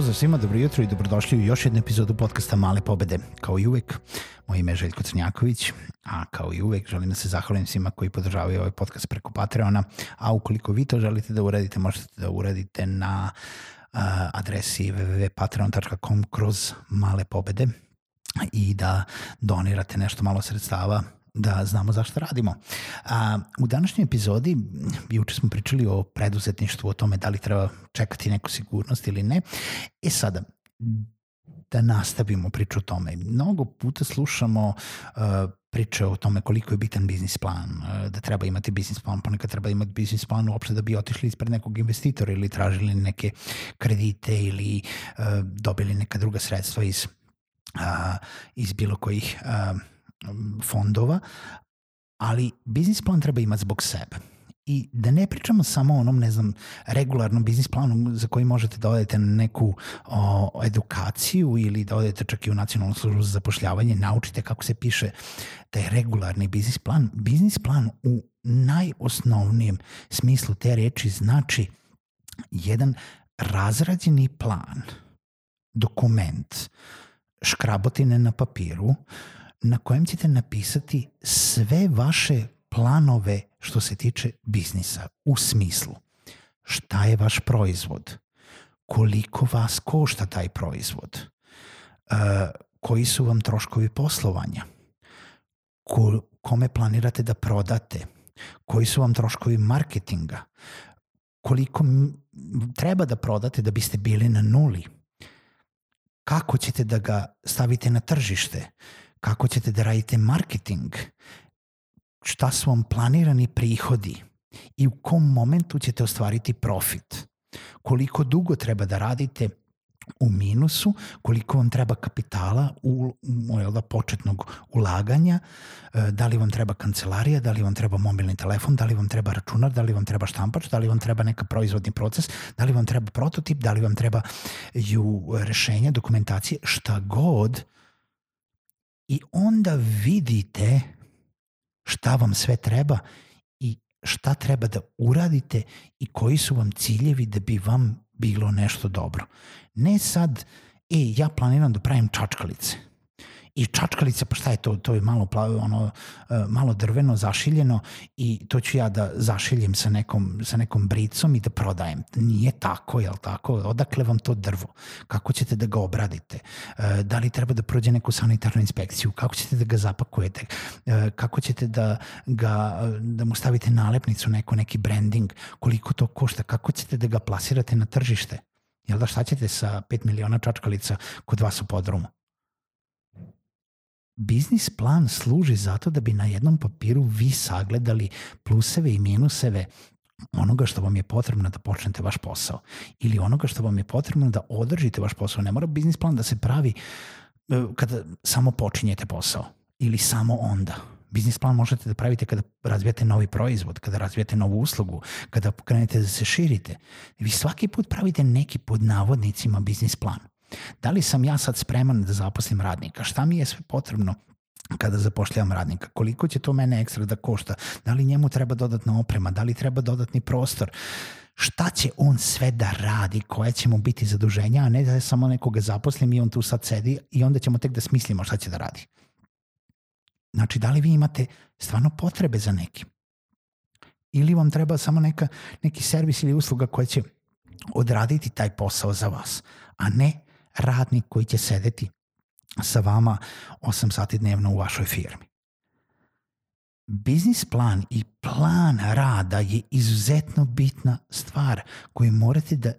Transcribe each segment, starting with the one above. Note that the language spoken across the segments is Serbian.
Pozdrav svima, dobro jutro i dobrodošli u još jednu epizodu podcasta Male pobede. Kao i uvek, moje ime je Željko Crnjaković, a kao i uvek želim da se zahvalim svima koji podržavaju ovaj podcast preko Patreona, a ukoliko vi to želite da uradite, možete da uradite na uh, adresi www.patreon.com kroz male pobede i da donirate nešto malo sredstava da znamo zašto radimo. A, u današnjoj epizodi, juče smo pričali o preduzetništvu, o tome da li treba čekati neku sigurnost ili ne. E sada, da nastavimo priču o tome. Mnogo puta slušamo uh, priče o tome koliko je bitan biznis plan, uh, da treba imati biznis plan, ponekad treba imati biznis plan uopšte da bi otišli ispred nekog investitora ili tražili neke kredite ili uh, dobili neka druga sredstva iz, uh, iz bilo kojih uh, fondova, ali biznis plan treba imati zbog sebe. I da ne pričamo samo o onom, ne znam, regularnom biznis planu za koji možete da odete na neku o, edukaciju ili da odete čak i u nacionalnu službu za zapošljavanje, naučite kako se piše taj regularni biznis plan. Biznis plan u najosnovnijem smislu te reči znači jedan razrađeni plan, dokument, škrabotine na papiru, uh, na kojem ćete napisati sve vaše planove što se tiče biznisa u smislu šta je vaš proizvod, koliko vas košta taj proizvod, uh, koji su vam troškovi poslovanja, ko, kome planirate da prodate, koji su vam troškovi marketinga, koliko treba da prodate da biste bili na nuli, kako ćete da ga stavite na tržište, kako ćete da radite marketing, šta su vam planirani prihodi? I u kom momentu ćete ostvariti profit, koliko dugo treba da radite u minusu, koliko vam treba kapitala u, u da, početnog ulaganja, e, da li vam treba kancelarija, da li vam treba mobilni telefon, da li vam treba računar, da li vam treba štampač, da li vam treba neka proizvodni proces, da li vam treba prototip, da li vam treba ju rešenja, dokumentacije, šta god uh, i onda vidite šta vam sve treba i šta treba da uradite i koji su vam ciljevi da bi vam bilo nešto dobro. Ne sad, e, ja planiram da pravim čačkalice i čačkalica, pa šta je to? To je malo, plavo, ono, e, malo drveno, zašiljeno i to ću ja da zašiljem sa nekom, sa nekom bricom i da prodajem. Nije tako, jel tako? Odakle vam to drvo? Kako ćete da ga obradite? E, da li treba da prođe neku sanitarnu inspekciju? Kako ćete da ga zapakujete? E, kako ćete da, ga, da mu stavite nalepnicu, neko, neki branding? Koliko to košta? Kako ćete da ga plasirate na tržište? Jel da šta ćete sa 5 miliona čačkalica kod vas u podrumu? Biznis plan služi zato da bi na jednom papiru vi sagledali pluseve i minuseve onoga što vam je potrebno da počnete vaš posao ili onoga što vam je potrebno da održite vaš posao. Ne mora biznis plan da se pravi e, kada samo počinjete posao ili samo onda. Biznis plan možete da pravite kada razvijate novi proizvod, kada razvijate novu uslugu, kada krenete da se širite. Vi svaki put pravite neki pod navodnicima biznis plan. Da li sam ja sad spreman da zaposlim radnika? Šta mi je sve potrebno kada zapošljavam radnika, koliko će to mene ekstra da košta, da li njemu treba dodatna oprema, da li treba dodatni prostor, šta će on sve da radi, koje će mu biti zaduženja, a ne da samo nekoga zaposlim i on tu sad sedi i onda ćemo tek da smislimo šta će da radi. Znači, da li vi imate stvarno potrebe za nekim? Ili vam treba samo neka, neki servis ili usluga koja će odraditi taj posao za vas, a ne radnik koji će sedeti sa vama 8 sati dnevno u vašoj firmi. biznis plan i plan rada je izuzetno bitna stvar koju morate da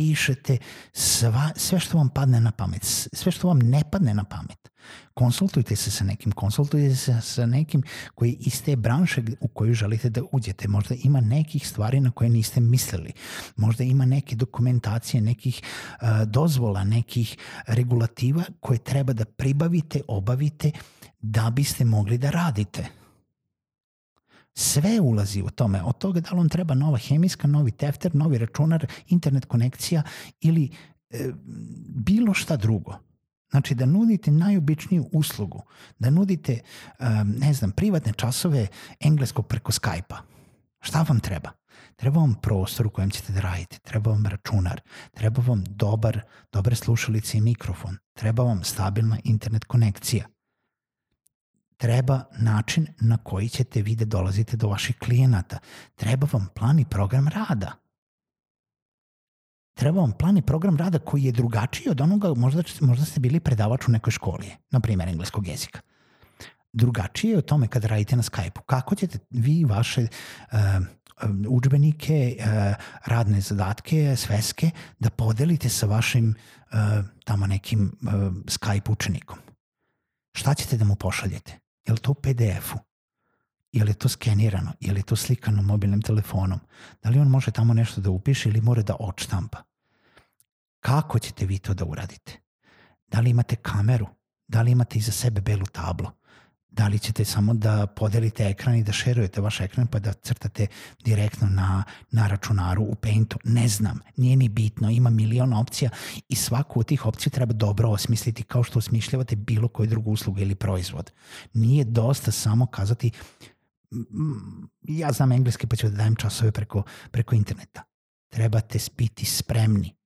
pišete sva, sve što vam padne na pamet, sve što vam ne padne na pamet. Konsultujte se sa nekim, konsultujte se sa nekim koji iz te branše u koju želite da uđete. Možda ima nekih stvari na koje niste mislili. Možda ima neke dokumentacije, nekih uh, dozvola, nekih regulativa koje treba da pribavite, obavite da biste mogli da radite. Sve ulazi u tome. Od toga da li vam treba nova hemijska, novi tefter, novi računar, internet konekcija ili e, bilo šta drugo. Znači da nudite najobičniju uslugu, da nudite, um, ne znam, privatne časove engleskog preko Skype-a. Šta vam treba? Treba vam prostor u kojem ćete da radite, treba vam računar, treba vam dobar, dobre slušalice i mikrofon, treba vam stabilna internet konekcija – treba način na koji ćete vi da dolazite do vaših klijenata. Treba vam plan i program rada. Treba vam plan i program rada koji je drugačiji od onoga, možda, možda ste bili predavač u nekoj školi, na primjer engleskog jezika. Drugačije je o tome kada radite na Skype-u. Kako ćete vi vaše uh, učbenike, uh, radne zadatke, sveske da podelite sa vašim tamo nekim Skype učenikom? Šta ćete da mu pošaljete? Je li to u PDF-u? Je li to skenirano? Je li to slikano mobilnim telefonom? Da li on može tamo nešto da upiše ili mora da odštampa? Kako ćete vi to da uradite? Da li imate kameru? Da li imate iza sebe belu tablu? Da li ćete samo da podelite ekran i da šerujete vaš ekran pa da crtate direktno na, na računaru u Paintu? Ne znam, nije ni bitno, ima milion opcija i svaku od tih opcija treba dobro osmisliti kao što osmišljavate bilo koju drugu uslugu ili proizvod. Nije dosta samo kazati ja znam engleski pa ću da dajem časove preko, preko interneta. Trebate biti spremni.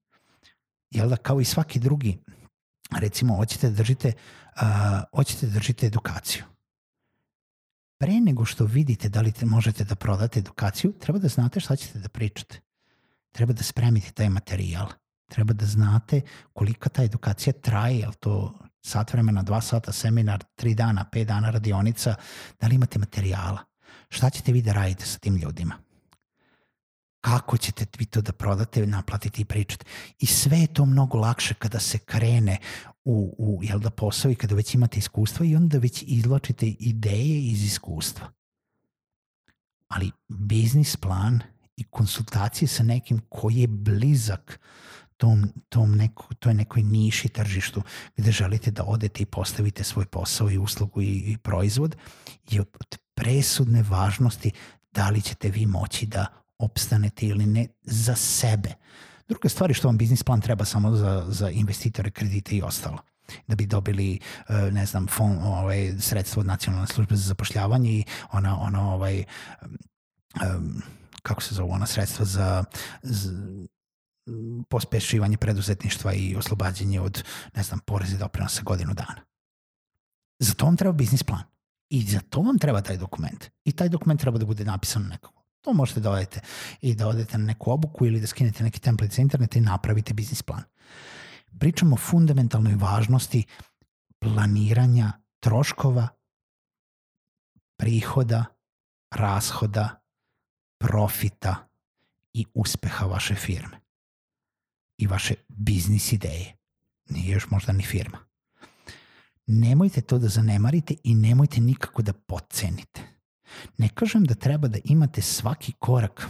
Jel da, kao i svaki drugi, recimo, hoćete da držite, uh, hoćete da držite edukaciju pre nego što vidite da li te možete da prodate edukaciju, treba da znate šta ćete da pričate. Treba da spremite taj materijal. Treba da znate kolika ta edukacija traje, je to sat vremena, dva sata seminar, tri dana, pet dana radionica, da li imate materijala. Šta ćete vi da radite sa tim ljudima? Kako ćete vi to da prodate, naplatite i pričate. I sve je to mnogo lakše kada se krene u, u jel da, posao i kada već imate iskustva i onda već izlačite ideje iz iskustva. Ali biznis plan i konsultacije sa nekim koji je blizak tom, tom neko, toj nekoj niši tržištu gde želite da odete i postavite svoj posao i uslugu i, i proizvod je od presudne važnosti da li ćete vi moći da opstanete ili ne za sebe. Druga stvar je što vam biznis plan treba samo za, za investitore, kredite i ostalo da bi dobili e, ne znam fond, ovaj sredstvo od nacionalne službe za zapošljavanje i ona ona ovaj um, kako se zove ona sredstva za, za pospešivanje preduzetništva i oslobađanje od ne znam poreza i doprinosa godinu dana. Za to vam treba biznis plan. I za to vam treba taj dokument. I taj dokument treba da bude napisan nekako To možete da odete i da odete na neku obuku ili da skinete neki template sa interneta i napravite biznis plan. Pričamo o fundamentalnoj važnosti planiranja troškova, prihoda, rashoda, profita i uspeha vaše firme i vaše biznis ideje. Nije još možda ni firma. Nemojte to da zanemarite i nemojte nikako da podcenite. Ne kažem da treba da imate svaki korak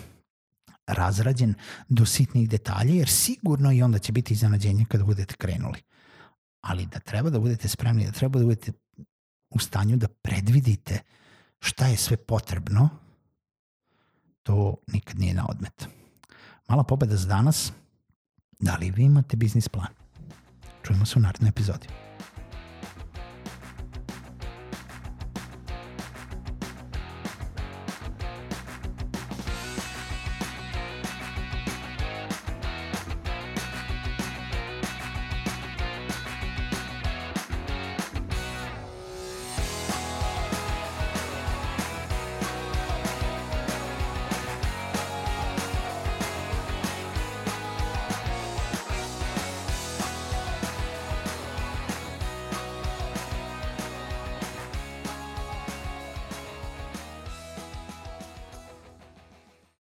razrađen do sitnih detalja, jer sigurno i onda će biti iznenađenje kada budete krenuli. Ali da treba da budete spremni, da treba da budete u stanju da predvidite šta je sve potrebno, to nikad nije na odmet. Mala pobeda za danas. Da li vi imate biznis plan? Čujemo se u narednoj epizodi.